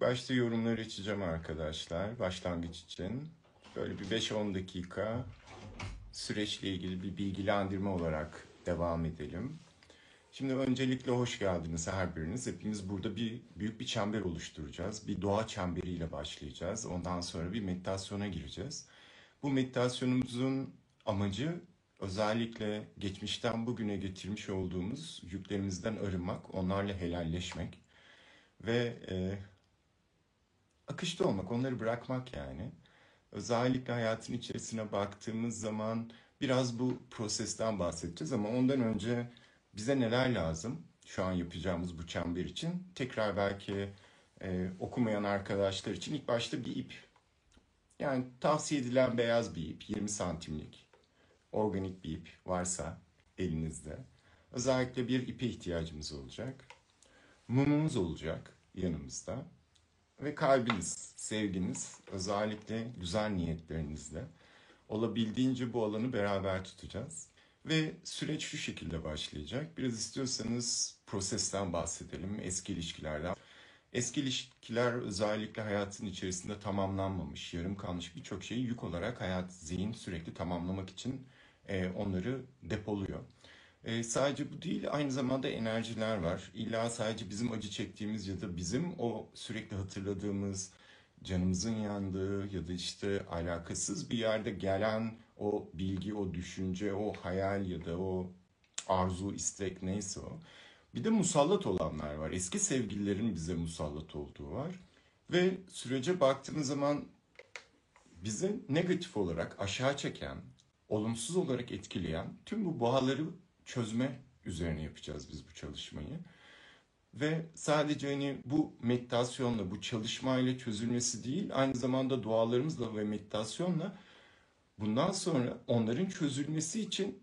Başta yorumları açacağım arkadaşlar başlangıç için. Böyle bir 5-10 dakika süreçle ilgili bir bilgilendirme olarak devam edelim. Şimdi öncelikle hoş geldiniz her biriniz. Hepimiz burada bir büyük bir çember oluşturacağız. Bir doğa çemberiyle başlayacağız. Ondan sonra bir meditasyona gireceğiz. Bu meditasyonumuzun amacı özellikle geçmişten bugüne getirmiş olduğumuz yüklerimizden arınmak, onlarla helalleşmek ve e, akışta olmak, onları bırakmak yani. Özellikle hayatın içerisine baktığımız zaman biraz bu prosesten bahsedeceğiz ama ondan önce bize neler lazım şu an yapacağımız bu çember için? Tekrar belki e, okumayan arkadaşlar için ilk başta bir ip. Yani tavsiye edilen beyaz bir ip, 20 santimlik, organik bir ip varsa elinizde. Özellikle bir ipe ihtiyacımız olacak. Mumumuz olacak yanımızda. Ve kalbiniz, sevginiz, özellikle güzel niyetlerinizle olabildiğince bu alanı beraber tutacağız. Ve süreç şu şekilde başlayacak. Biraz istiyorsanız prosesten bahsedelim, eski ilişkilerden. Eski ilişkiler özellikle hayatın içerisinde tamamlanmamış, yarım kalmış birçok şeyi yük olarak hayat, zihin sürekli tamamlamak için e, onları depoluyor. E, sadece bu değil, aynı zamanda enerjiler var. İlla sadece bizim acı çektiğimiz ya da bizim o sürekli hatırladığımız, canımızın yandığı ya da işte alakasız bir yerde gelen o bilgi, o düşünce, o hayal ya da o arzu, istek neyse o. Bir de musallat olanlar var. Eski sevgililerin bize musallat olduğu var. Ve sürece baktığımız zaman bize negatif olarak aşağı çeken, olumsuz olarak etkileyen tüm bu bağları çözme üzerine yapacağız biz bu çalışmayı. Ve sadece hani bu meditasyonla, bu çalışmayla çözülmesi değil, aynı zamanda dualarımızla ve meditasyonla bundan sonra onların çözülmesi için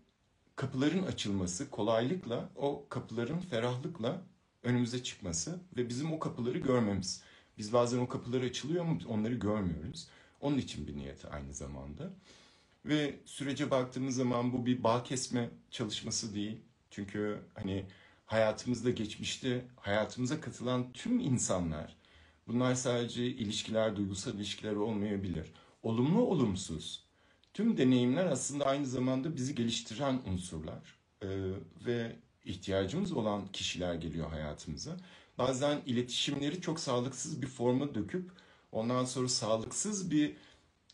kapıların açılması, kolaylıkla o kapıların ferahlıkla önümüze çıkması ve bizim o kapıları görmemiz. Biz bazen o kapıları açılıyor ama onları görmüyoruz. Onun için bir niyet aynı zamanda. Ve sürece baktığımız zaman bu bir bağ kesme çalışması değil. Çünkü hani hayatımızda geçmişte hayatımıza katılan tüm insanlar bunlar sadece ilişkiler, duygusal ilişkiler olmayabilir. Olumlu olumsuz tüm deneyimler aslında aynı zamanda bizi geliştiren unsurlar. Ee, ve ihtiyacımız olan kişiler geliyor hayatımıza. Bazen iletişimleri çok sağlıksız bir forma döküp ondan sonra sağlıksız bir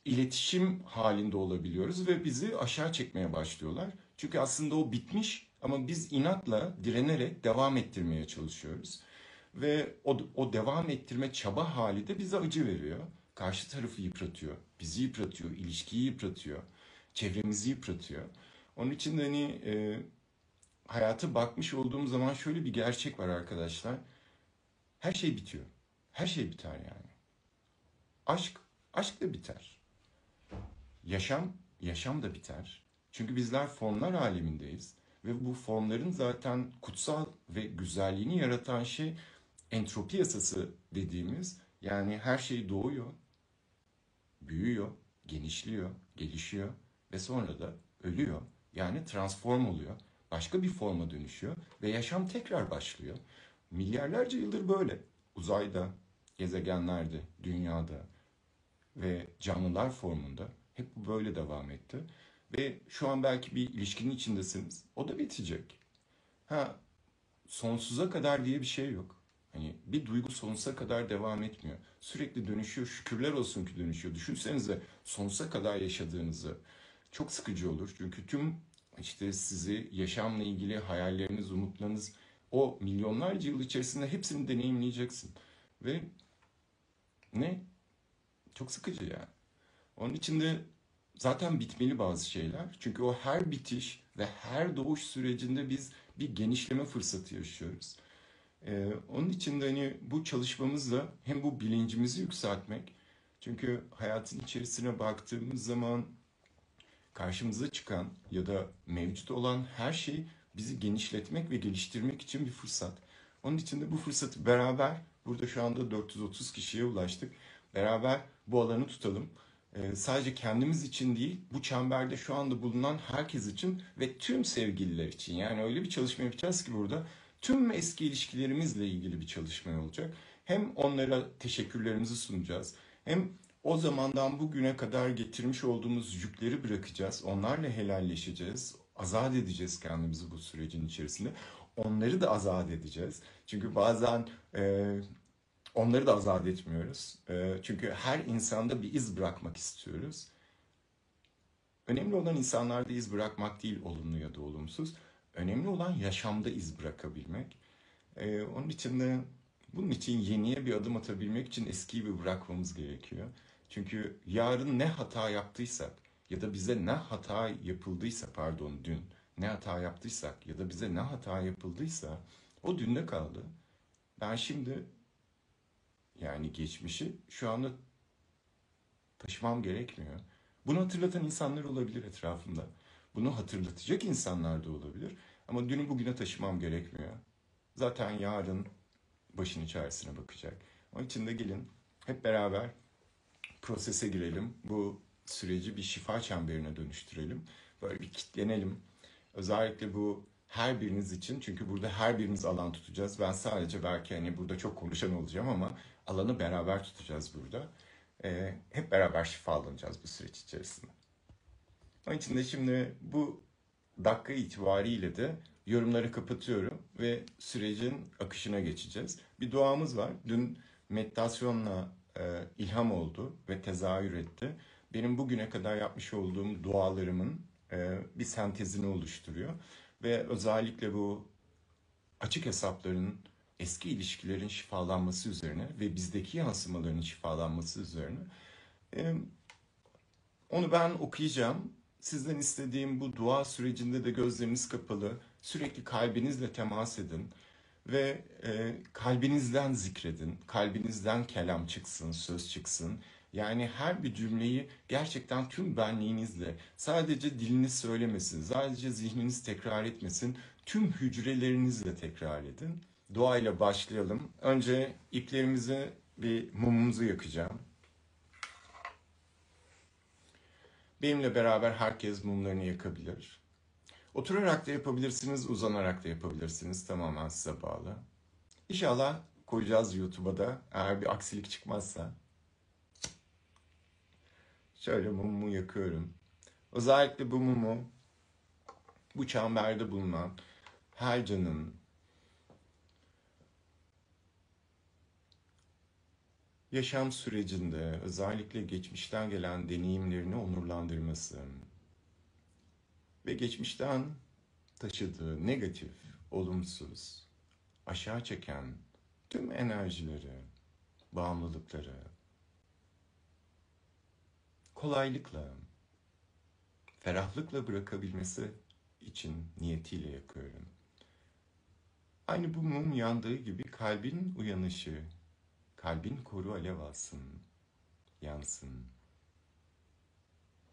iletişim halinde olabiliyoruz ve bizi aşağı çekmeye başlıyorlar. Çünkü aslında o bitmiş ama biz inatla direnerek devam ettirmeye çalışıyoruz. Ve o, o devam ettirme çaba hali de bize acı veriyor. Karşı tarafı yıpratıyor, bizi yıpratıyor, ilişkiyi yıpratıyor, çevremizi yıpratıyor. Onun için de hani e, hayata bakmış olduğum zaman şöyle bir gerçek var arkadaşlar. Her şey bitiyor. Her şey biter yani. Aşk, aşk da biter. Yaşam, yaşam da biter. Çünkü bizler formlar alemindeyiz. Ve bu formların zaten kutsal ve güzelliğini yaratan şey entropi yasası dediğimiz yani her şey doğuyor, büyüyor, genişliyor, gelişiyor ve sonra da ölüyor. Yani transform oluyor. Başka bir forma dönüşüyor ve yaşam tekrar başlıyor. Milyarlarca yıldır böyle. Uzayda, gezegenlerde, dünyada ve canlılar formunda hep bu böyle devam etti. Ve şu an belki bir ilişkinin içindesiniz. O da bitecek. Ha sonsuza kadar diye bir şey yok. Hani bir duygu sonsuza kadar devam etmiyor. Sürekli dönüşüyor. Şükürler olsun ki dönüşüyor. Düşünsenize sonsuza kadar yaşadığınızı. Çok sıkıcı olur. Çünkü tüm işte sizi yaşamla ilgili hayalleriniz, umutlarınız o milyonlarca yıl içerisinde hepsini deneyimleyeceksin. Ve ne? Çok sıkıcı yani. Onun için de zaten bitmeli bazı şeyler. Çünkü o her bitiş ve her doğuş sürecinde biz bir genişleme fırsatı yaşıyoruz. Ee, onun için de hani bu çalışmamızla hem bu bilincimizi yükseltmek, çünkü hayatın içerisine baktığımız zaman karşımıza çıkan ya da mevcut olan her şey bizi genişletmek ve geliştirmek için bir fırsat. Onun için de bu fırsatı beraber, burada şu anda 430 kişiye ulaştık, beraber bu alanı tutalım. Ee, sadece kendimiz için değil, bu çemberde şu anda bulunan herkes için ve tüm sevgililer için. Yani öyle bir çalışma yapacağız ki burada tüm eski ilişkilerimizle ilgili bir çalışma olacak. Hem onlara teşekkürlerimizi sunacağız. Hem o zamandan bugüne kadar getirmiş olduğumuz yükleri bırakacağız. Onlarla helalleşeceğiz. Azat edeceğiz kendimizi bu sürecin içerisinde. Onları da azat edeceğiz. Çünkü bazen e, onları da azat etmiyoruz. E, çünkü her insanda bir iz bırakmak istiyoruz. Önemli olan insanlarda iz bırakmak değil olumlu ya da olumsuz. Önemli olan yaşamda iz bırakabilmek. Ee, onun için de bunun için yeniye bir adım atabilmek için eskiyi bir bırakmamız gerekiyor. Çünkü yarın ne hata yaptıysak ya da bize ne hata yapıldıysa pardon dün ne hata yaptıysak ya da bize ne hata yapıldıysa o dünde kaldı. Ben şimdi yani geçmişi şu anda taşımam gerekmiyor. Bunu hatırlatan insanlar olabilir etrafımda. Bunu hatırlatacak insanlar da olabilir. Ama dünü bugüne taşımam gerekmiyor. Zaten yarın başın içerisine bakacak. Onun için de gelin hep beraber prosese girelim. Bu süreci bir şifa çemberine dönüştürelim. Böyle bir kitlenelim. Özellikle bu her biriniz için çünkü burada her birimiz alan tutacağız. Ben sadece belki hani burada çok konuşan olacağım ama alanı beraber tutacağız burada. Ee, hep beraber şifalanacağız bu süreç içerisinde. Onun için de şimdi bu dakika itibariyle de yorumları kapatıyorum ve sürecin akışına geçeceğiz. Bir duamız var. Dün meditasyonla e, ilham oldu ve tezahür etti. Benim bugüne kadar yapmış olduğum dualarımın e, bir sentezini oluşturuyor. Ve özellikle bu açık hesapların, eski ilişkilerin şifalanması üzerine ve bizdeki yansımaların şifalanması üzerine onu ben okuyacağım. Sizden istediğim bu dua sürecinde de gözleriniz kapalı, sürekli kalbinizle temas edin ve e, kalbinizden zikredin, kalbinizden kelam çıksın, söz çıksın. Yani her bir cümleyi gerçekten tüm benliğinizle, sadece diliniz söylemesin, sadece zihniniz tekrar etmesin, tüm hücrelerinizle tekrar edin. Duayla başlayalım. Önce iplerimizi bir mumumuzu yakacağım. Benimle beraber herkes mumlarını yakabilir. Oturarak da yapabilirsiniz, uzanarak da yapabilirsiniz. Tamamen size bağlı. İnşallah koyacağız YouTube'a da eğer bir aksilik çıkmazsa. Şöyle mumumu yakıyorum. Özellikle bu mumu bu çemberde bulunan her canın yaşam sürecinde özellikle geçmişten gelen deneyimlerini onurlandırması ve geçmişten taşıdığı negatif, olumsuz, aşağı çeken tüm enerjileri, bağımlılıkları kolaylıkla, ferahlıkla bırakabilmesi için niyetiyle yakıyorum. Aynı bu mum yandığı gibi kalbin uyanışı, kalbin koru alev alsın, yansın.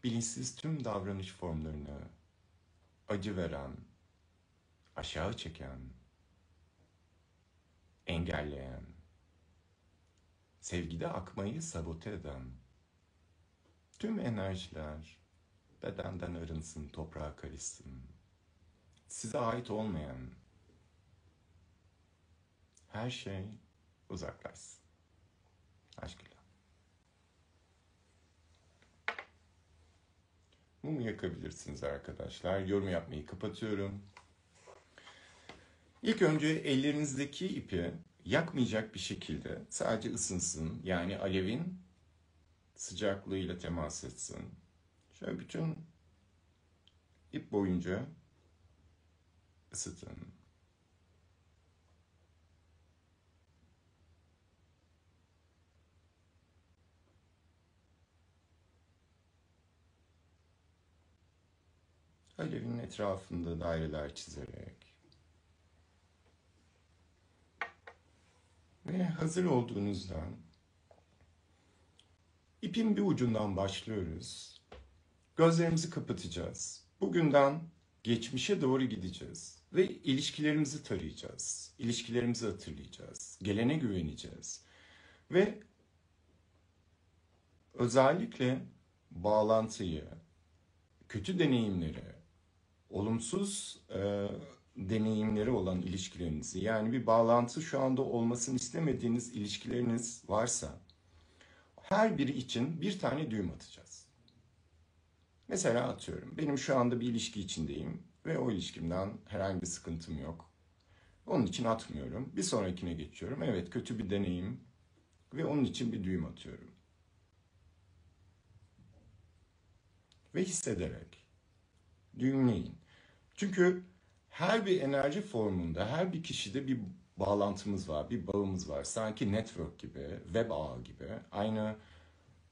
Bilinçsiz tüm davranış formlarını acı veren, aşağı çeken, engelleyen, sevgide akmayı sabote eden tüm enerjiler bedenden arınsın, toprağa karışsın. Size ait olmayan her şey uzaklaşsın. Aşkıyla. Mumu yakabilirsiniz arkadaşlar. Yorum yapmayı kapatıyorum. İlk önce ellerinizdeki ipi yakmayacak bir şekilde sadece ısınsın. Yani alevin sıcaklığıyla temas etsin. Şöyle bütün ip boyunca ısıtın. Alevin etrafında daireler çizerek ve hazır olduğunuzda ipin bir ucundan başlıyoruz. Gözlerimizi kapatacağız. Bugünden geçmişe doğru gideceğiz ve ilişkilerimizi tarayacağız. İlişkilerimizi hatırlayacağız. Gelene güveneceğiz. Ve özellikle bağlantıyı, kötü deneyimleri, olumsuz e, deneyimleri olan ilişkilerinizi yani bir bağlantı şu anda olmasını istemediğiniz ilişkileriniz varsa her biri için bir tane düğüm atacağız. Mesela atıyorum benim şu anda bir ilişki içindeyim ve o ilişkimden herhangi bir sıkıntım yok. Onun için atmıyorum. Bir sonrakine geçiyorum. Evet kötü bir deneyim ve onun için bir düğüm atıyorum. Ve hissederek düğümleyin. Çünkü her bir enerji formunda, her bir kişide bir bağlantımız var, bir bağımız var. Sanki network gibi, web ağı gibi. Aynı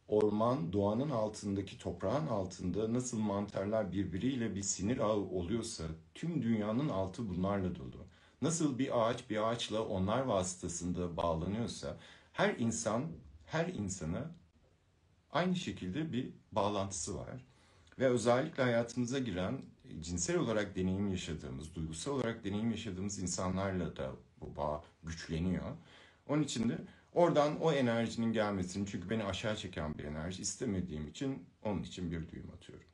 orman, doğanın altındaki, toprağın altında nasıl mantarlar birbiriyle bir sinir ağı oluyorsa tüm dünyanın altı bunlarla dolu. Nasıl bir ağaç bir ağaçla onlar vasıtasında bağlanıyorsa her insan, her insana aynı şekilde bir bağlantısı var. Ve özellikle hayatımıza giren cinsel olarak deneyim yaşadığımız, duygusal olarak deneyim yaşadığımız insanlarla da bu bağ güçleniyor. Onun için de oradan o enerjinin gelmesini, çünkü beni aşağı çeken bir enerji istemediğim için onun için bir düğüm atıyorum.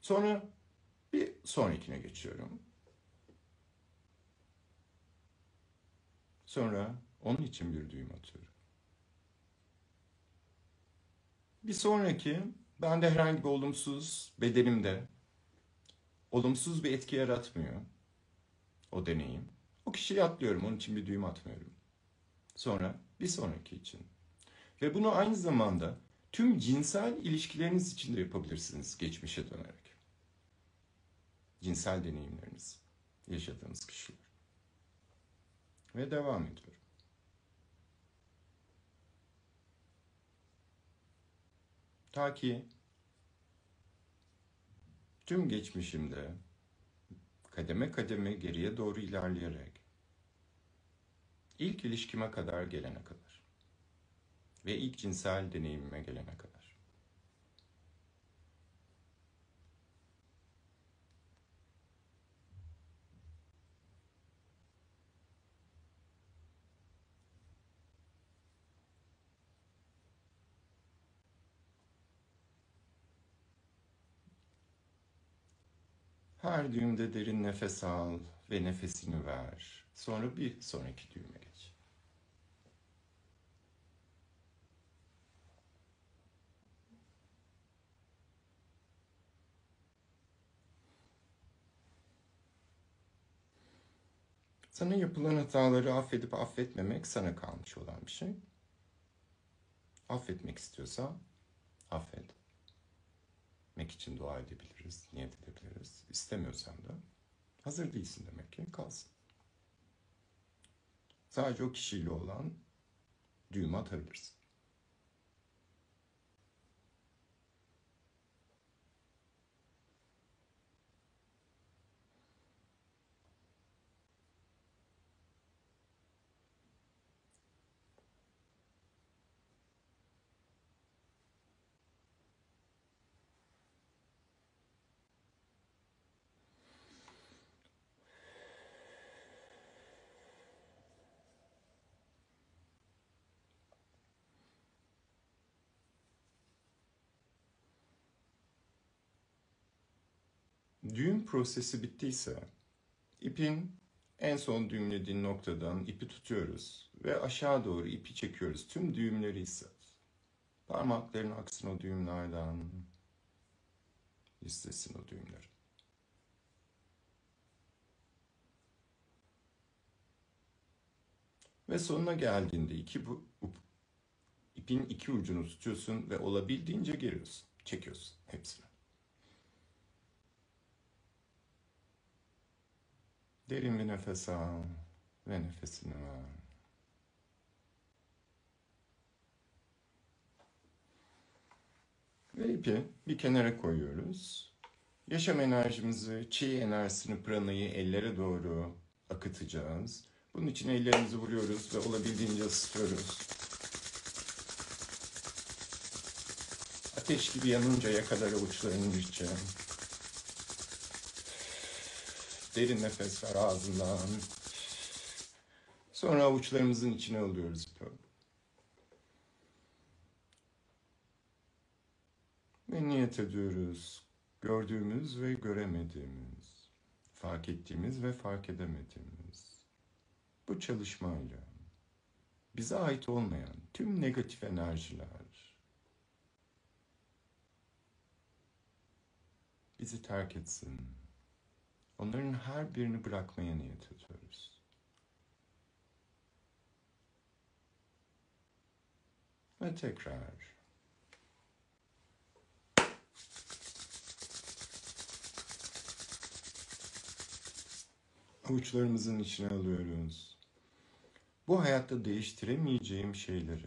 Sonra bir sonrakine geçiyorum. Sonra onun için bir düğüm atıyorum. Bir sonraki bende herhangi bir olumsuz bedenimde olumsuz bir etki yaratmıyor o deneyim. O kişiyi atlıyorum. Onun için bir düğüm atmıyorum. Sonra bir sonraki için. Ve bunu aynı zamanda tüm cinsel ilişkileriniz için de yapabilirsiniz geçmişe dönerek. Cinsel deneyimleriniz, yaşadığınız kişiler. Ve devam ediyorum. Ta ki tüm geçmişimde kademe kademe geriye doğru ilerleyerek ilk ilişkime kadar gelene kadar ve ilk cinsel deneyimime gelene kadar. Her düğümde derin nefes al ve nefesini ver. Sonra bir sonraki düğüme geç. Sana yapılan hataları affedip affetmemek sana kalmış olan bir şey. Affetmek istiyorsa affet etmek için dua edebiliriz, niyet edebiliriz. İstemiyorsan da hazır değilsin demek ki kalsın. Sadece o kişiyle olan düğümü atabilirsin. Düğüm prosesi bittiyse ipin en son düğümlediğin noktadan ipi tutuyoruz ve aşağı doğru ipi çekiyoruz. Tüm düğümleri hisset. Parmakların aksın o düğümlerden. Hissetsin o düğümleri. Ve sonuna geldiğinde iki bu ipin iki ucunu tutuyorsun ve olabildiğince geriyorsun. Çekiyorsun hepsini. Derin bir nefes al ve nefesini ver. Ve ipi bir kenara koyuyoruz. Yaşam enerjimizi, çi enerjisini, pranayı ellere doğru akıtacağız. Bunun için ellerimizi vuruyoruz ve olabildiğince ısıtıyoruz. Ateş gibi yanıncaya kadar avuçlarını içeceğim. Derin nefes ver ağzından. Sonra avuçlarımızın içine alıyoruz. Ve niyet ediyoruz. Gördüğümüz ve göremediğimiz, fark ettiğimiz ve fark edemediğimiz bu çalışmayla bize ait olmayan tüm negatif enerjiler bizi terk etsin. Onların her birini bırakmaya niyet ediyoruz. Ve tekrar avuçlarımızın içine alıyoruz. Bu hayatta değiştiremeyeceğim şeyleri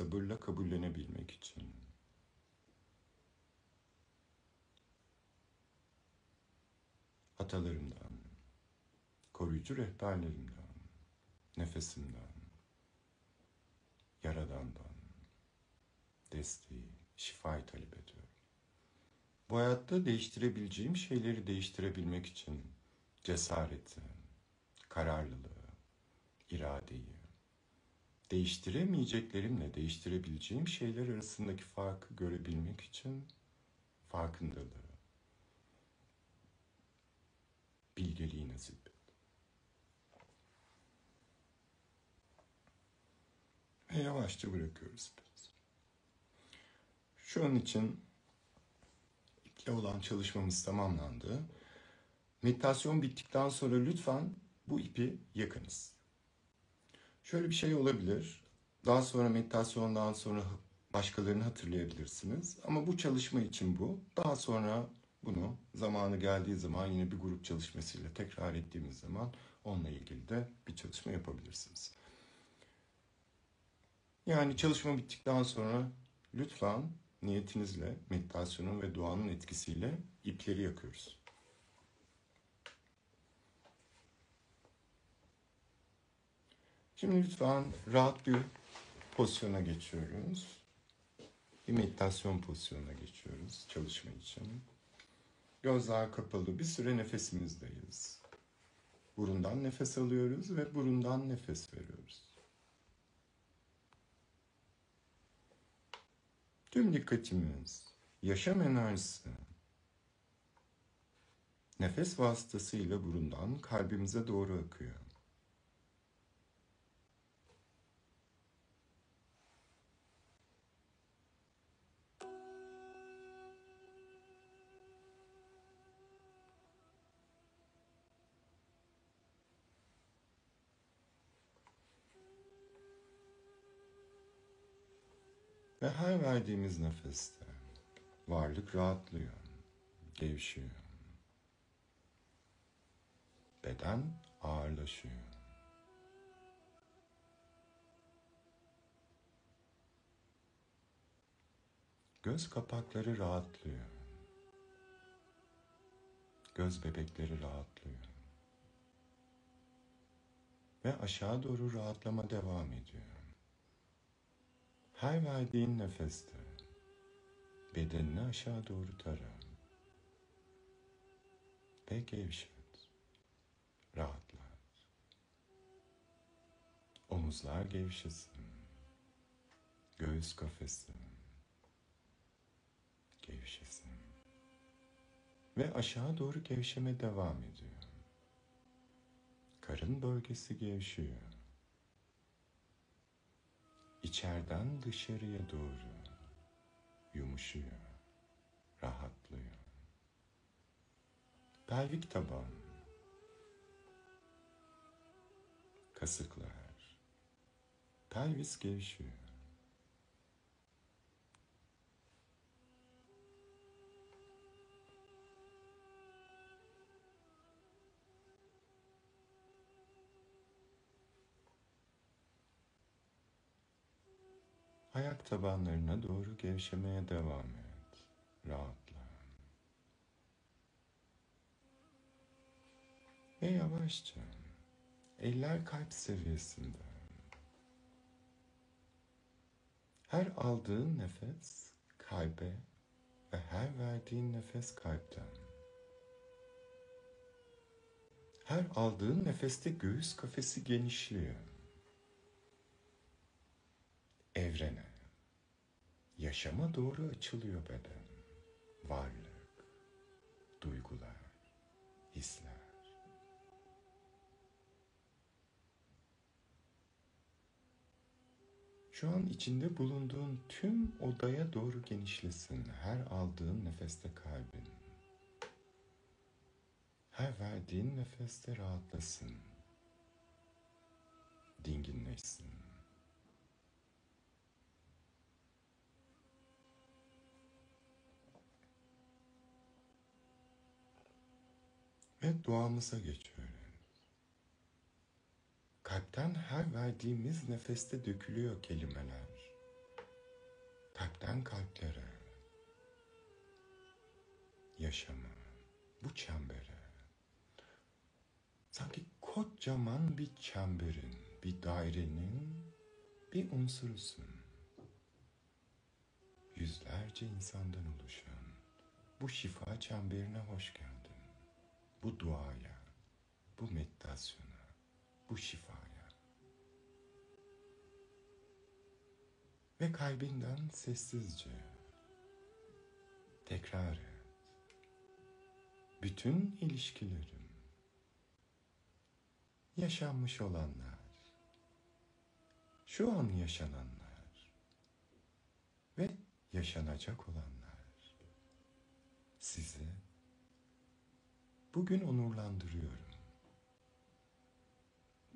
sabırla kabullenebilmek için atalarımdan, koruyucu rehberlerimden, nefesimden, yaradandan desteği, şifayı talep ediyorum. Bu hayatta değiştirebileceğim şeyleri değiştirebilmek için cesareti, kararlılığı, iradeyi, değiştiremeyeceklerimle değiştirebileceğim şeyler arasındaki farkı görebilmek için farkındalığı, bilgeliği nasip et. Ve yavaşça bırakıyoruz biraz. Şu an için iple olan çalışmamız tamamlandı. Meditasyon bittikten sonra lütfen bu ipi yakınız. Şöyle bir şey olabilir. Daha sonra meditasyondan sonra başkalarını hatırlayabilirsiniz. Ama bu çalışma için bu. Daha sonra bunu zamanı geldiği zaman yine bir grup çalışmasıyla tekrar ettiğimiz zaman onunla ilgili de bir çalışma yapabilirsiniz. Yani çalışma bittikten sonra lütfen niyetinizle meditasyonun ve duanın etkisiyle ipleri yakıyoruz. Şimdi lütfen rahat bir pozisyona geçiyoruz. Bir meditasyon pozisyonuna geçiyoruz çalışma için. Gözler kapalı bir süre nefesimizdeyiz. Burundan nefes alıyoruz ve burundan nefes veriyoruz. Tüm dikkatimiz, yaşam enerjisi, nefes vasıtasıyla burundan kalbimize doğru akıyor. Ve her verdiğimiz nefeste varlık rahatlıyor, gevşiyor. Beden ağırlaşıyor. Göz kapakları rahatlıyor. Göz bebekleri rahatlıyor. Ve aşağı doğru rahatlama devam ediyor. Her verdiğin nefeste bedenini aşağı doğru tara ve gevşet, rahatlat. Omuzlar gevşesin, göğüs kafesi gevşesin ve aşağı doğru gevşeme devam ediyor. Karın bölgesi gevşiyor içeriden dışarıya doğru yumuşuyor, rahatlıyor. Pelvik taban, kasıklar, pelvis gevşiyor. Ayak tabanlarına doğru gevşemeye devam et. Rahatla. Ve yavaşça eller kalp seviyesinde. Her aldığın nefes kalbe ve her verdiğin nefes kalpten. Her aldığın nefeste göğüs kafesi genişliyor. Evrene, yaşama doğru açılıyor beden. Varlık, duygular, hisler. Şu an içinde bulunduğun tüm odaya doğru genişlesin. Her aldığın nefeste kalbin. Her verdiğin nefeste rahatlasın. Dinginleşsin. Ve duamıza geçiyoruz. Kalpten her verdiğimiz nefeste dökülüyor kelimeler. Kalpten kalplere. Yaşama, bu çembere. Sanki kocaman bir çemberin, bir dairenin bir unsurusun. Yüzlerce insandan oluşan bu şifa çemberine hoş geldin. Bu duaya, bu meditasyona, bu şifaya. Ve kalbinden sessizce tekrar et. Bütün ilişkilerim, yaşanmış olanlar, şu an yaşananlar ve yaşanacak olanlar sizi bugün onurlandırıyorum.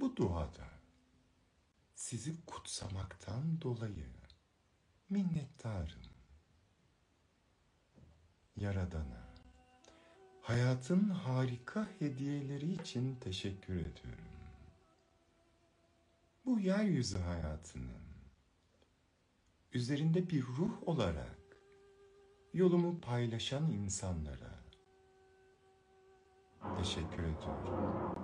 Bu duada sizi kutsamaktan dolayı minnettarım. Yaradana, hayatın harika hediyeleri için teşekkür ediyorum. Bu yeryüzü hayatının üzerinde bir ruh olarak yolumu paylaşan insanlara teşekkür ediyorum.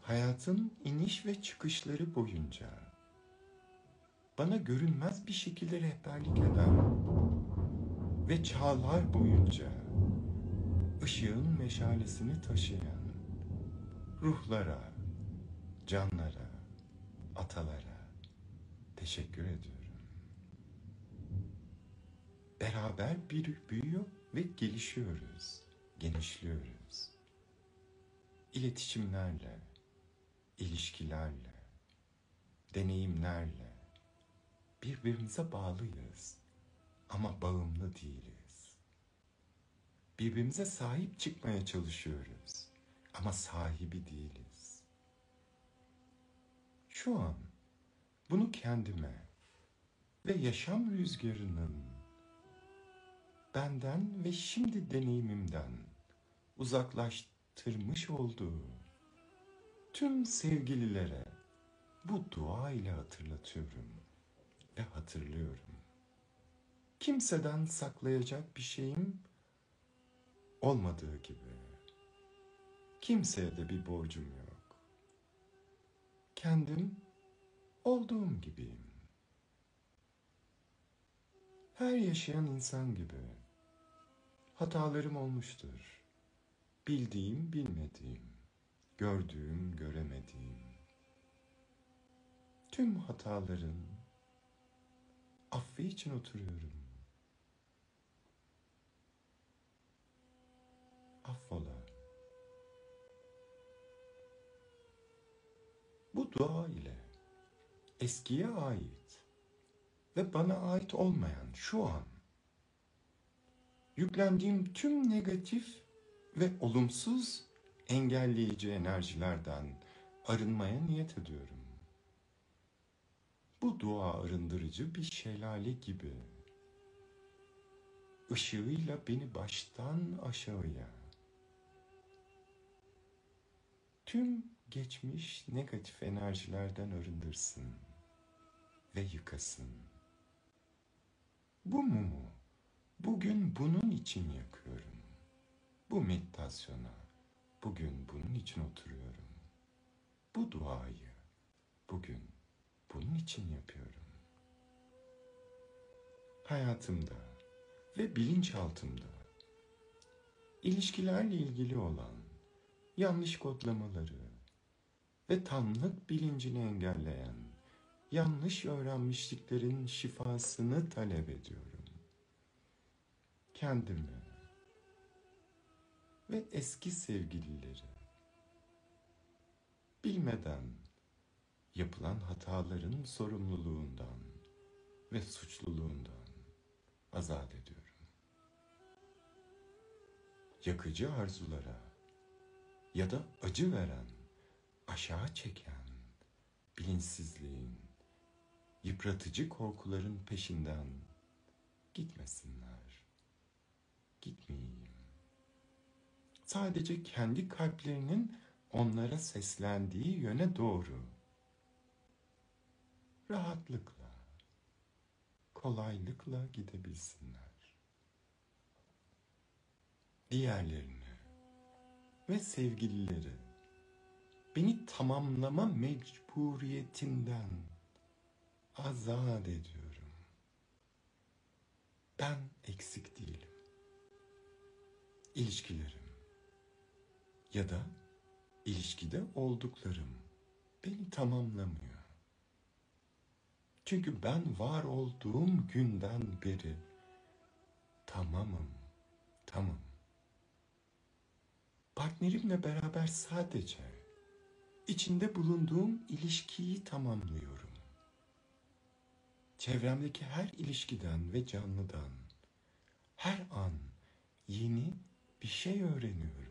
Hayatın iniş ve çıkışları boyunca bana görünmez bir şekilde rehberlik eden ve çağlar boyunca ışığın meşalesini taşıyan ruhlara, canlara, atalara teşekkür ediyorum. Beraber bir büyüyor ve gelişiyoruz, genişliyoruz. İletişimlerle, ilişkilerle, deneyimlerle birbirimize bağlıyız ama bağımlı değiliz. Birbirimize sahip çıkmaya çalışıyoruz ama sahibi değiliz. Şu an bunu kendime ve yaşam rüzgarının benden ve şimdi deneyimimden uzaklaştırmış olduğu tüm sevgililere bu dua ile hatırlatıyorum ve hatırlıyorum. Kimseden saklayacak bir şeyim olmadığı gibi kimseye de bir borcum yok. Kendim olduğum gibiyim. Her yaşayan insan gibi hatalarım olmuştur. Bildiğim, bilmediğim, gördüğüm, göremediğim. Tüm hataların affı için oturuyorum. Affola. Bu dua ile eskiye ait ve bana ait olmayan şu an yüklendiğim tüm negatif ve olumsuz engelleyici enerjilerden arınmaya niyet ediyorum. Bu dua arındırıcı bir şelale gibi. Işığıyla beni baştan aşağıya tüm geçmiş negatif enerjilerden arındırsın ve yıkasın. Bu mumu bugün bunun için yakıyorum. Bu meditasyona bugün bunun için oturuyorum. Bu duayı bugün bunun için yapıyorum. Hayatımda ve bilinçaltımda ilişkilerle ilgili olan yanlış kodlamaları ve tamlık bilincini engelleyen yanlış öğrenmişliklerin şifasını talep ediyorum. Kendimi ve eski sevgilileri bilmeden yapılan hataların sorumluluğundan ve suçluluğundan azat ediyorum. Yakıcı arzulara ya da acı veren, aşağı çeken bilinçsizliğin, yıpratıcı korkuların peşinden gitmesinler. Gitmeyeyim. Sadece kendi kalplerinin onlara seslendiği yöne doğru rahatlıkla, kolaylıkla gidebilsinler. Diğerlerini ve sevgilileri beni tamamlama mecburiyetinden azat ediyorum. Ben eksik değilim. İlişkilerim ya da ilişkide olduklarım beni tamamlamıyor. Çünkü ben var olduğum günden beri tamamım, tamam. Partnerimle beraber sadece içinde bulunduğum ilişkiyi tamamlıyorum. Çevremdeki her ilişkiden ve canlıdan her an yeni bir şey öğreniyorum.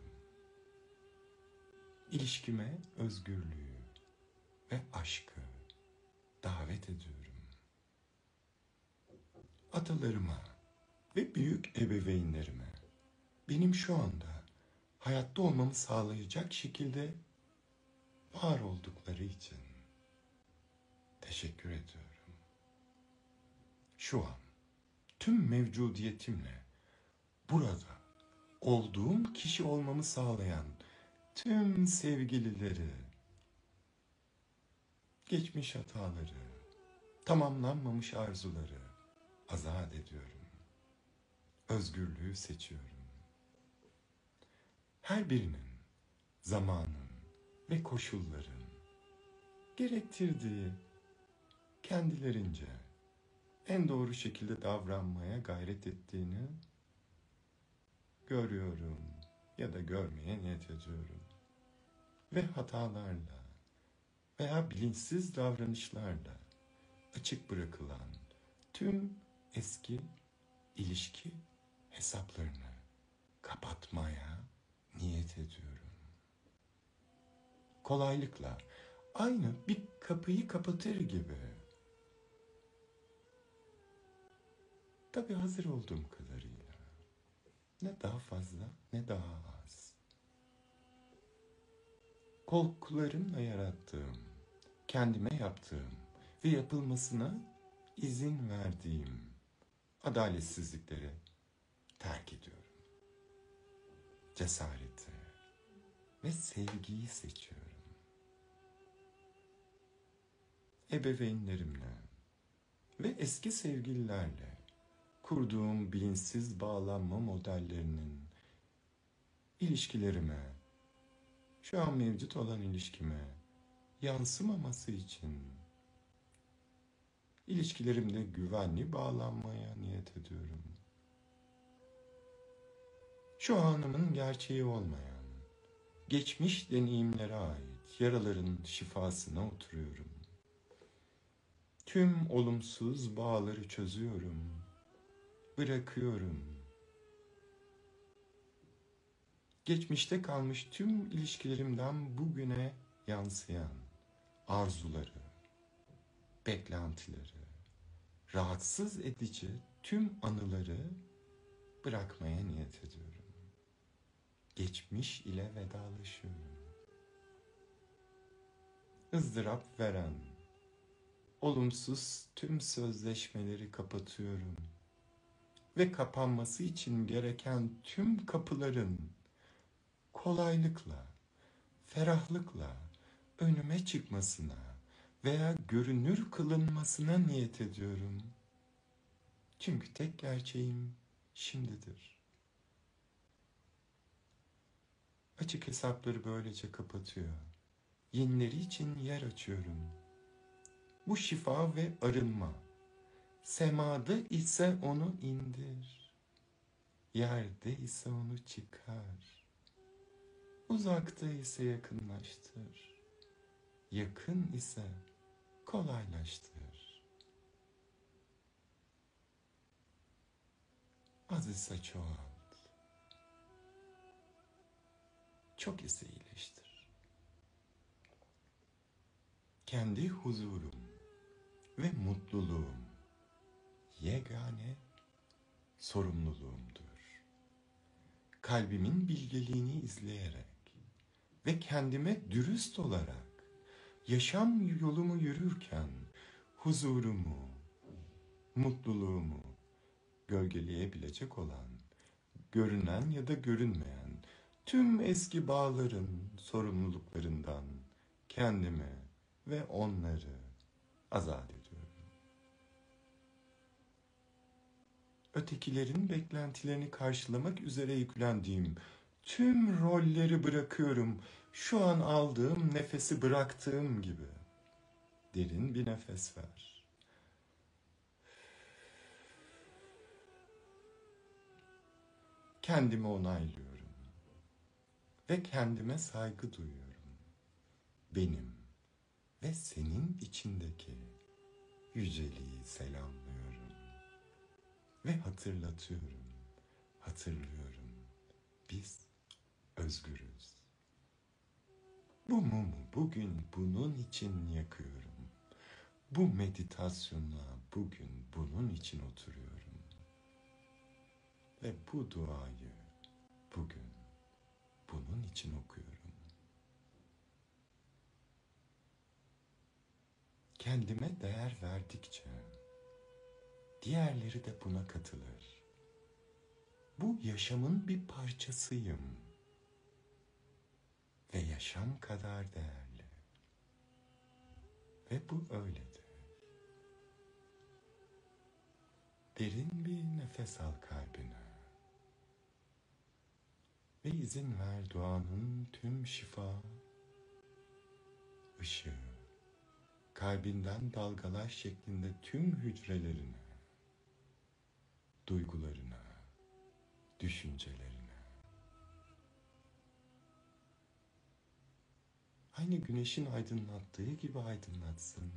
İlişkime özgürlüğü ve aşkı davet ediyorum. Atalarıma ve büyük ebeveynlerime benim şu anda hayatta olmamı sağlayacak şekilde var oldukları için teşekkür ediyorum. Şu an tüm mevcudiyetimle burada olduğum kişi olmamı sağlayan tüm sevgilileri, geçmiş hataları, tamamlanmamış arzuları azat ediyorum. Özgürlüğü seçiyorum. Her birinin zamanın ve koşulların gerektirdiği kendilerince en doğru şekilde davranmaya gayret ettiğini görüyorum ya da görmeye niyet ediyorum. Ve hatalarla veya bilinçsiz davranışlarla açık bırakılan tüm eski ilişki hesaplarını kapatmaya niyet ediyorum. Kolaylıkla aynı bir kapıyı kapatır gibi. Tabii hazır olduğum kadarıyla. Ne daha fazla ne daha az. Korkularımla yarattığım, kendime yaptığım ve yapılmasına izin verdiğim adaletsizlikleri terk ediyorum. Cesareti ve sevgiyi seçiyorum. Ebeveynlerimle ve eski sevgililerle kurduğum bilinçsiz bağlanma modellerinin ilişkilerime, şu an mevcut olan ilişkime yansımaması için ilişkilerimde güvenli bağlanmaya niyet ediyorum. Şu anımın gerçeği olmayan, geçmiş deneyimlere ait yaraların şifasına oturuyorum. Tüm olumsuz bağları çözüyorum, bırakıyorum. Geçmişte kalmış tüm ilişkilerimden bugüne yansıyan arzuları, beklentileri, rahatsız edici tüm anıları bırakmaya niyet ediyorum. Geçmiş ile vedalaşıyorum. ızdırap veren, olumsuz tüm sözleşmeleri kapatıyorum. Ve kapanması için gereken tüm kapıların kolaylıkla, ferahlıkla önüme çıkmasına veya görünür kılınmasına niyet ediyorum. Çünkü tek gerçeğim şimdidir. Açık hesapları böylece kapatıyor. Yenileri için yer açıyorum. Bu şifa ve arınma. Semada ise onu indir. Yerde ise onu çıkar. Uzakta ise yakınlaştır. Yakın ise kolaylaştır. Az ise çoğalt. Çok ise iyileştir. Kendi huzurum ve mutluluğum yegane sorumluluğumdur. Kalbimin bilgeliğini izleyerek ve kendime dürüst olarak yaşam yolumu yürürken huzurumu, mutluluğumu gölgeleyebilecek olan, görünen ya da görünmeyen tüm eski bağların sorumluluklarından kendimi ve onları azat ediyorum. Ötekilerin beklentilerini karşılamak üzere yüklendiğim tüm rolleri bırakıyorum. Şu an aldığım nefesi bıraktığım gibi. Derin bir nefes ver. Kendimi onaylıyorum. Ve kendime saygı duyuyorum. Benim ve senin içindeki yüceliği selamlıyorum. Ve hatırlatıyorum, hatırlıyorum. Biz özgürüz. Bu mumu bugün bunun için yakıyorum. Bu meditasyona bugün bunun için oturuyorum. Ve bu duayı bugün bunun için okuyorum. Kendime değer verdikçe diğerleri de buna katılır. Bu yaşamın bir parçasıyım ve yaşam kadar değerli. Ve bu öyledir. Derin bir nefes al kalbine. Ve izin ver duanın tüm şifa, ışığı, kalbinden dalgalar şeklinde tüm hücrelerine, duygularına, düşüncelerine, aynı güneşin aydınlattığı gibi aydınlatsın,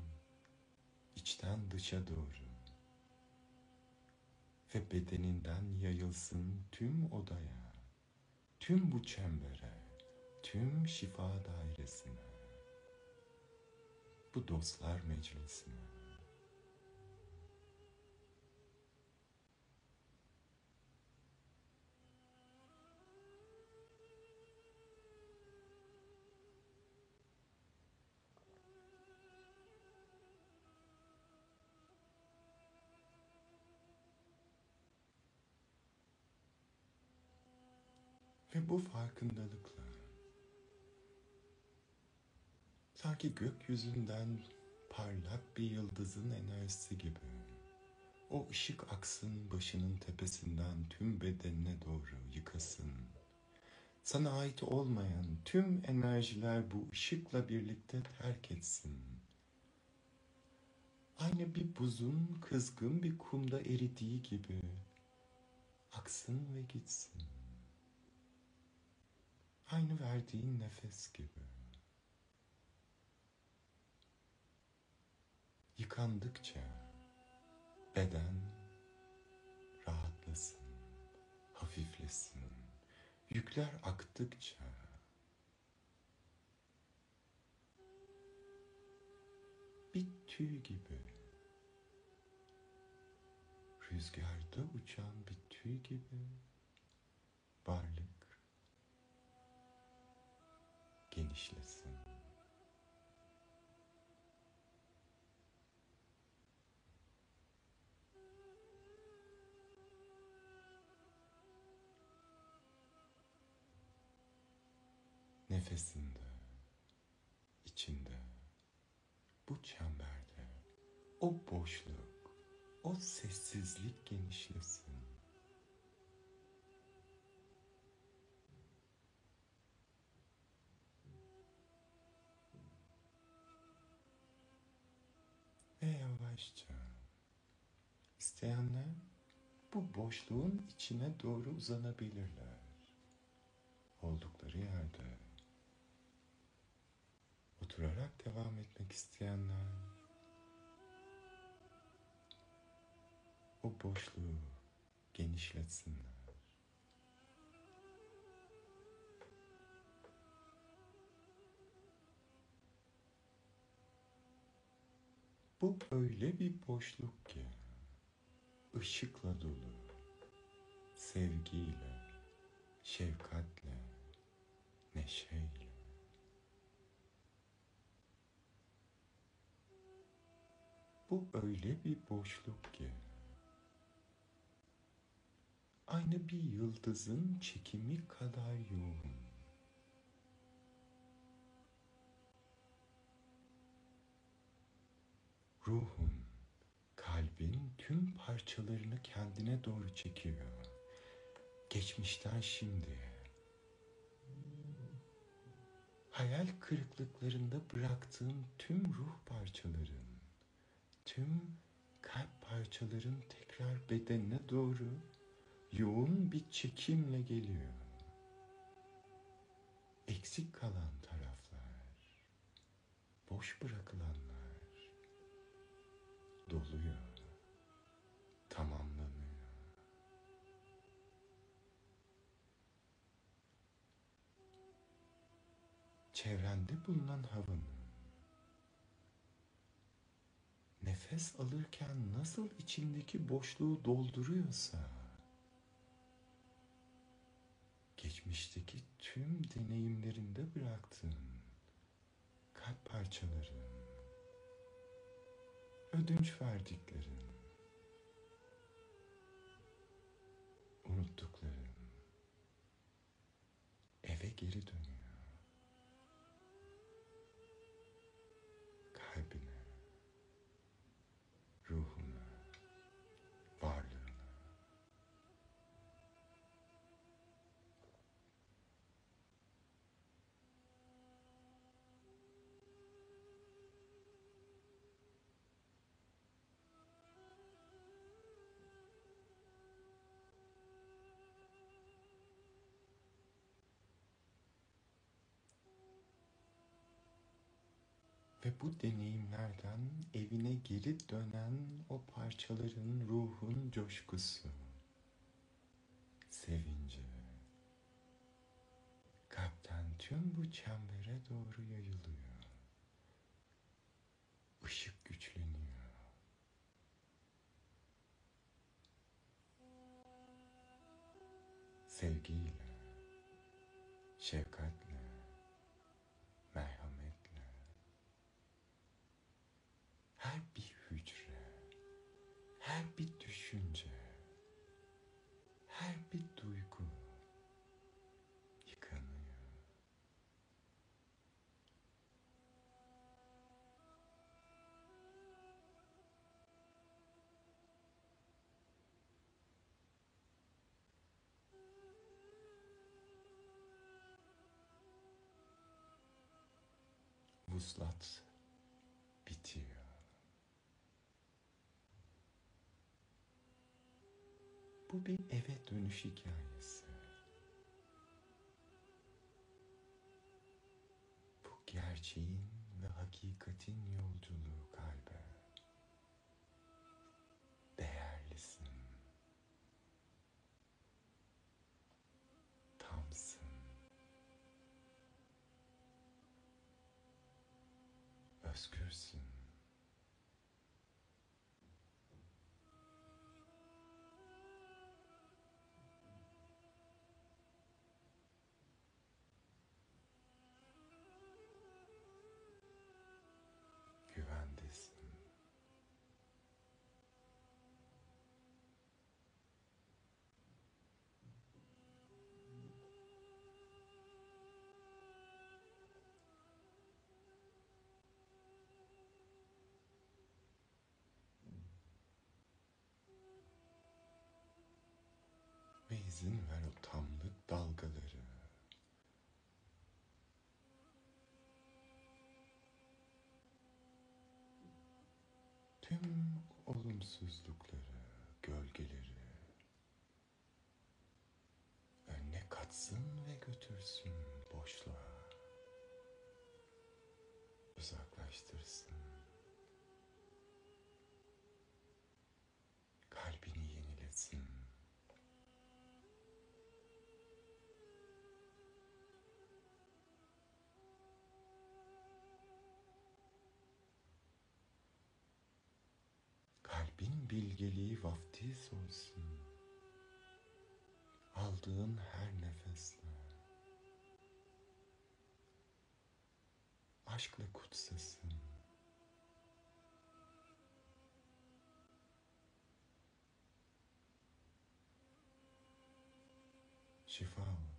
içten dışa doğru. Ve bedeninden yayılsın tüm odaya, tüm bu çembere, tüm şifa dairesine, bu dostlar meclisine. Bu farkındalıkla sanki gökyüzünden parlak bir yıldızın enerjisi gibi o ışık aksın başının tepesinden tüm bedenine doğru yıkasın. Sana ait olmayan tüm enerjiler bu ışıkla birlikte terk etsin. Aynı bir buzun kızgın bir kumda eridiği gibi aksın ve gitsin. Aynı verdiğin nefes gibi. Yıkandıkça beden rahatlasın, hafiflesin. Yükler aktıkça bir tüy gibi rüzgarda uçan bir tüy gibi varlık genişlesin. Nefesinde, içinde, bu çemberde, o boşluk, o sessizlik genişlesin. Yavaşça. İsteyenler bu boşluğun içine doğru uzanabilirler. Oldukları yerde. Oturarak devam etmek isteyenler o boşluğu genişletsinler. Bu öyle bir boşluk ki ışıkla dolu, sevgiyle, şefkatle, neşeyle. Bu öyle bir boşluk ki aynı bir yıldızın çekimi kadar yoğun. Ruhun, kalbin tüm parçalarını kendine doğru çekiyor. Geçmişten şimdiye. Hayal kırıklıklarında bıraktığın tüm ruh parçaların, tüm kalp parçaların tekrar bedenine doğru yoğun bir çekimle geliyor. Eksik kalan taraflar, boş bırakılanlar doluyor, tamamlanıyor. Çevrende bulunan havanın nefes alırken nasıl içindeki boşluğu dolduruyorsa geçmişteki tüm deneyimlerinde bıraktığın kalp parçaların ödünç verdiklerin, Ve bu deneyimlerden evine geri dönen o parçaların ruhun coşkusu, sevinci, kalpten tüm bu çembere doğru yayılıyor. Işık güçleniyor. Sevgiyle, şefkatle, Vuslat bitiyor. Bu bir eve dönüş hikayesi. Bu gerçeğin ve hakikatin yolculuğu kalbe. parce que sinon izin ver o tamlık dalgaları. tüm olumsuzlukları, gölgeleri önüne katsın ve götürsün boşluğa. Uzaklaştırsın. Kalbin bilgeliği vaftiz olsun. Aldığın her nefesle. Aşkla kutsasın. Şifa olsun.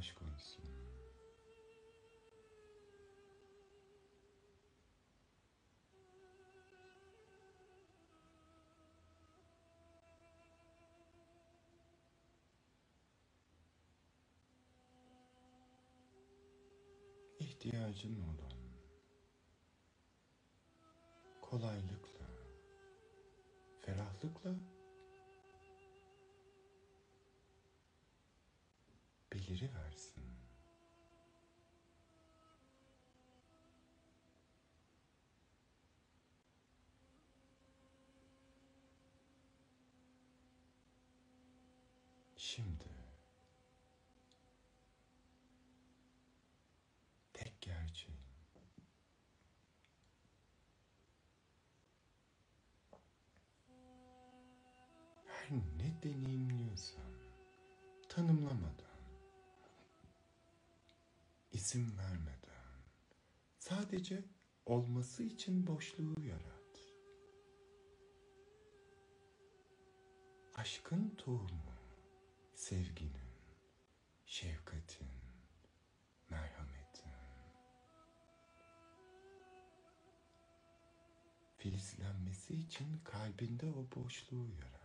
Aşk olsun. İhtiyacın olan kolaylıkla, ferahlıkla beliri Şimdi tek gerçeğin her ne deneyimliyorsan tanımlamadan isim vermeden sadece olması için boşluğu yarat. Aşkın tohumu, sevginin, şefkatin, merhametin. Filizlenmesi için kalbinde o boşluğu yarat.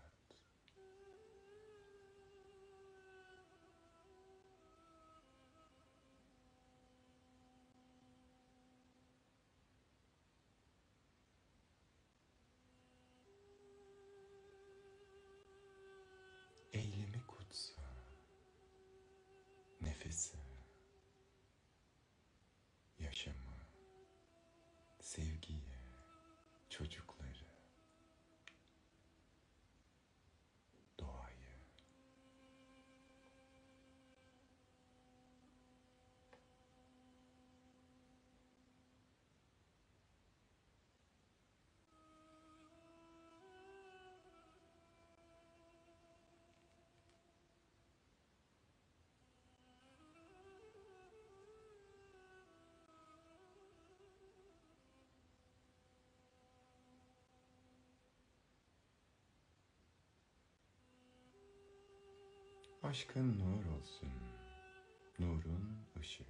Aşkın nur olsun, nurun ışığı.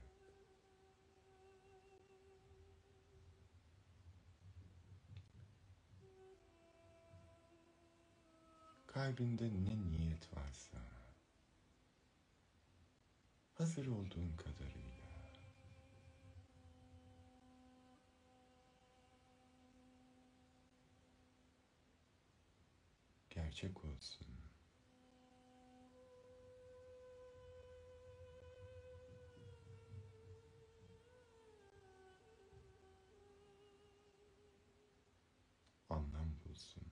Kalbinde ne niyet varsa, hazır olduğun kadarıyla gerçek olsun. Bulsun.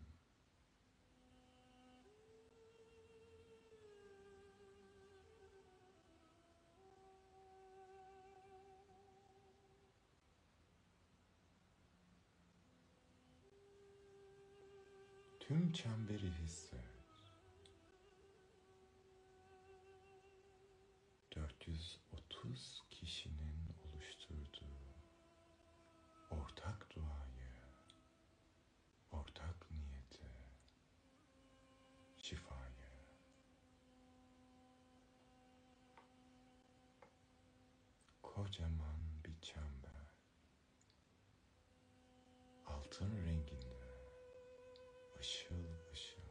Tüm çemberi hisset. Kocaman bir çember. Altın renginde. Işıl ışıl.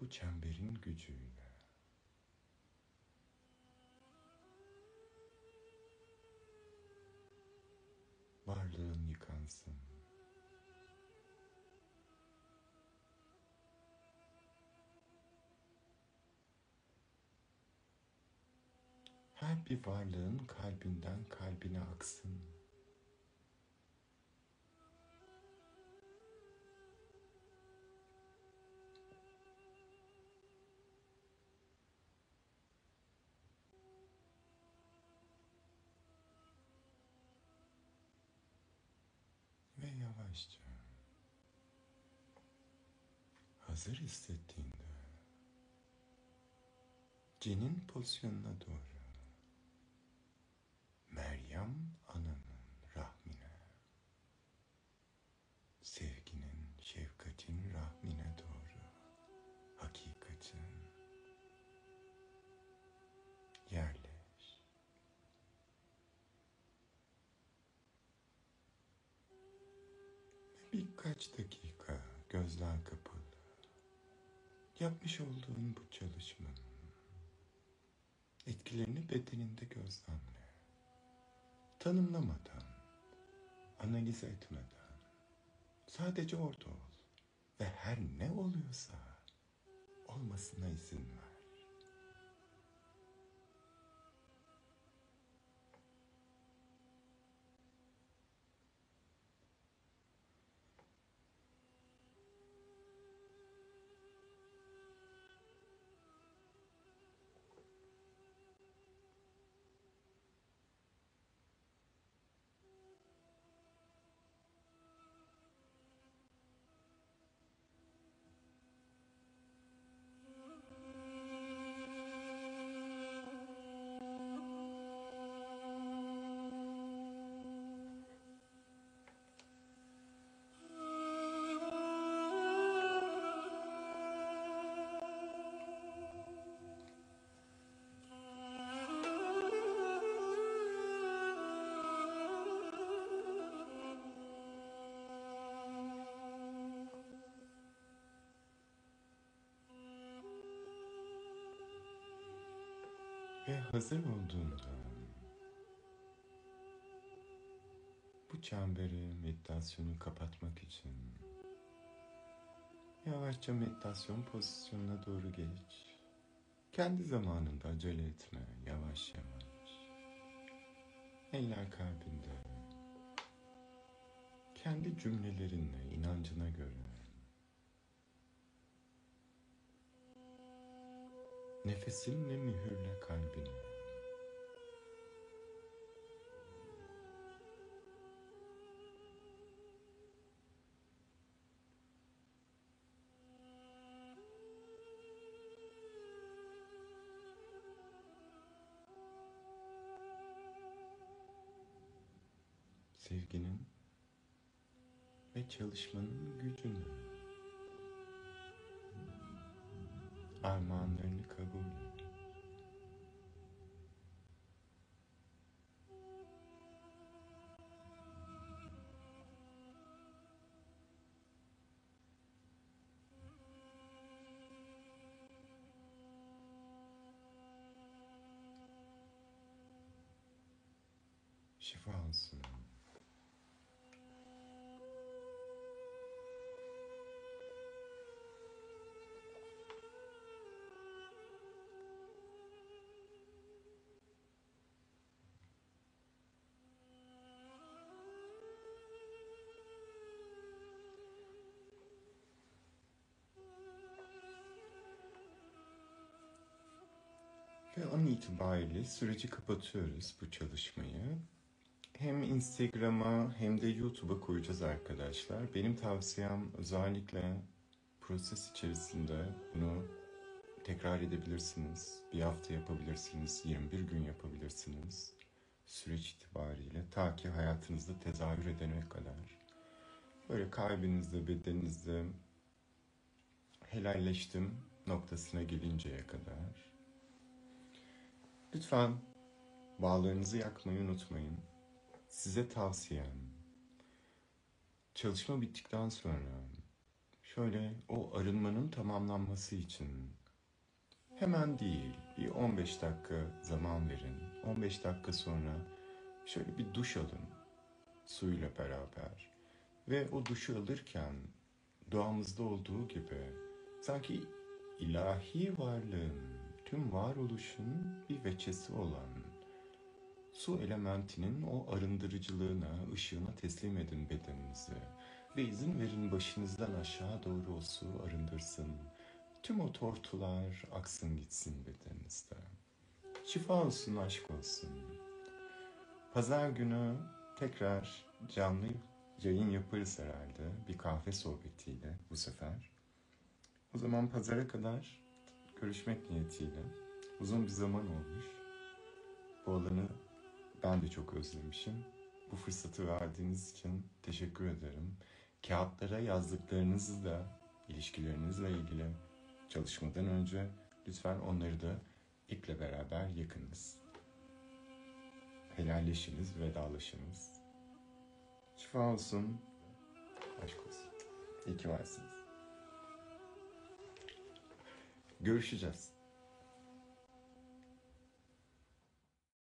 Bu çemberin gücüyle varlığın yıkansın. Her bir varlığın kalbinden kalbine aksın. Ve yavaşça hazır hissettiğinde cenin pozisyonuna doğru Meryem ananın rahmine sevginin, şefkatin rahmine doğru hakikatin yerleş. Birkaç dakika gözler kapalı. Yapmış olduğun bu çalışmanın etkilerini bedeninde gözlemle. Tanımlamadan, analiz etmeden, sadece orada ol ve her ne oluyorsa olmasına izin ver. Hazır olduğunda bu çemberi meditasyonu kapatmak için yavaşça meditasyon pozisyonuna doğru geç. Kendi zamanında acele etme, yavaş yavaş. Eller kalbinde. Kendi cümlelerinle, inancına göre. Nefesinle mühürle kalbini. Sevginin ve çalışmanın gücünü, armağanlarını kabul et. Şifa olsun. Ve an itibariyle süreci kapatıyoruz bu çalışmayı. Hem Instagram'a hem de YouTube'a koyacağız arkadaşlar. Benim tavsiyem özellikle proses içerisinde bunu tekrar edebilirsiniz. Bir hafta yapabilirsiniz, 21 gün yapabilirsiniz. Süreç itibariyle ta ki hayatınızda tezahür edene kadar. Böyle kalbinizde, bedeninizde helalleştim noktasına gelinceye kadar Lütfen bağlarınızı yakmayı unutmayın. Size tavsiyem. Çalışma bittikten sonra şöyle o arınmanın tamamlanması için hemen değil bir 15 dakika zaman verin. 15 dakika sonra şöyle bir duş alın suyla beraber. Ve o duşu alırken doğamızda olduğu gibi sanki ilahi varlığın, tüm varoluşun bir veçesi olan su elementinin o arındırıcılığına, ışığına teslim edin bedeninizi. Ve izin verin başınızdan aşağı doğru o su arındırsın. Tüm o tortular aksın gitsin bedeninizde. Şifa olsun, aşk olsun. Pazar günü tekrar canlı yayın yaparız herhalde. Bir kahve sohbetiyle bu sefer. O zaman pazara kadar görüşmek niyetiyle. Uzun bir zaman olmuş. Bu alanı ben de çok özlemişim. Bu fırsatı verdiğiniz için teşekkür ederim. Kağıtlara yazdıklarınızı da ilişkilerinizle ilgili çalışmadan önce lütfen onları da iple beraber yakınız. Helalleşiniz, vedalaşınız. Şifa olsun, aşk olsun. İyi ki varsınız. Görüşeceğiz.